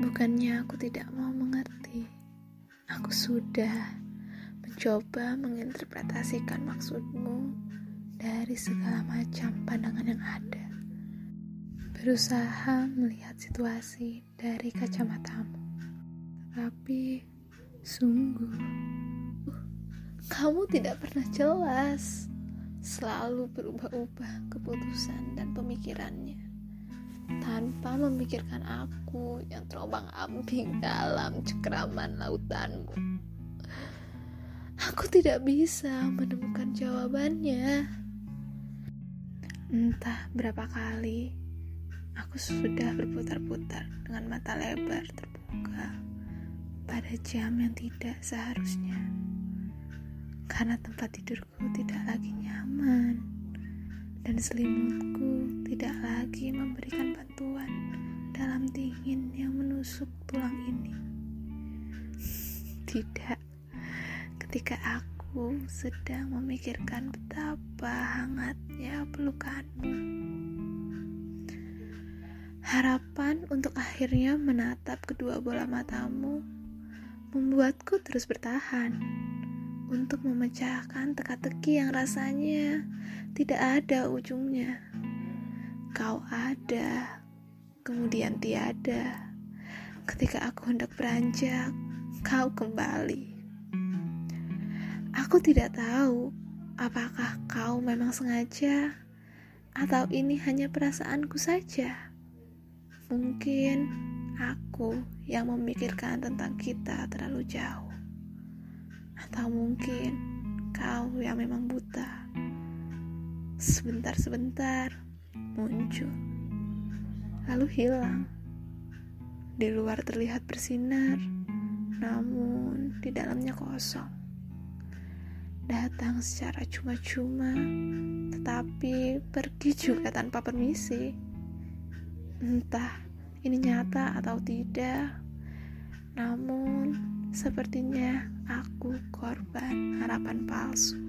Bukannya aku tidak mau mengerti, aku sudah mencoba menginterpretasikan maksudmu dari segala macam pandangan yang ada. Berusaha melihat situasi dari kacamatamu, tapi sungguh uh, kamu tidak pernah jelas, selalu berubah-ubah keputusan dan pemikirannya tanpa memikirkan aku yang terombang-ambing dalam cekraman lautanmu. Aku tidak bisa menemukan jawabannya. Entah berapa kali aku sudah berputar-putar dengan mata lebar terbuka pada jam yang tidak seharusnya. Karena tempat tidurku tidak lagi nyaman dan selimutku tidak lagi memberikan bantuan dalam dingin yang menusuk tulang ini. Tidak, ketika aku sedang memikirkan betapa hangatnya pelukanmu. Harapan untuk akhirnya menatap kedua bola matamu membuatku terus bertahan untuk memecahkan teka-teki yang rasanya tidak ada ujungnya. Kau ada, kemudian tiada. Ketika aku hendak beranjak, kau kembali. Aku tidak tahu apakah kau memang sengaja atau ini hanya perasaanku saja. Mungkin aku yang memikirkan tentang kita terlalu jauh. Atau mungkin kau yang memang buta. Sebentar-sebentar muncul, lalu hilang. Di luar terlihat bersinar, namun di dalamnya kosong. Datang secara cuma-cuma, tetapi pergi juga tanpa permisi. Entah ini nyata atau tidak, namun Sepertinya aku korban harapan palsu.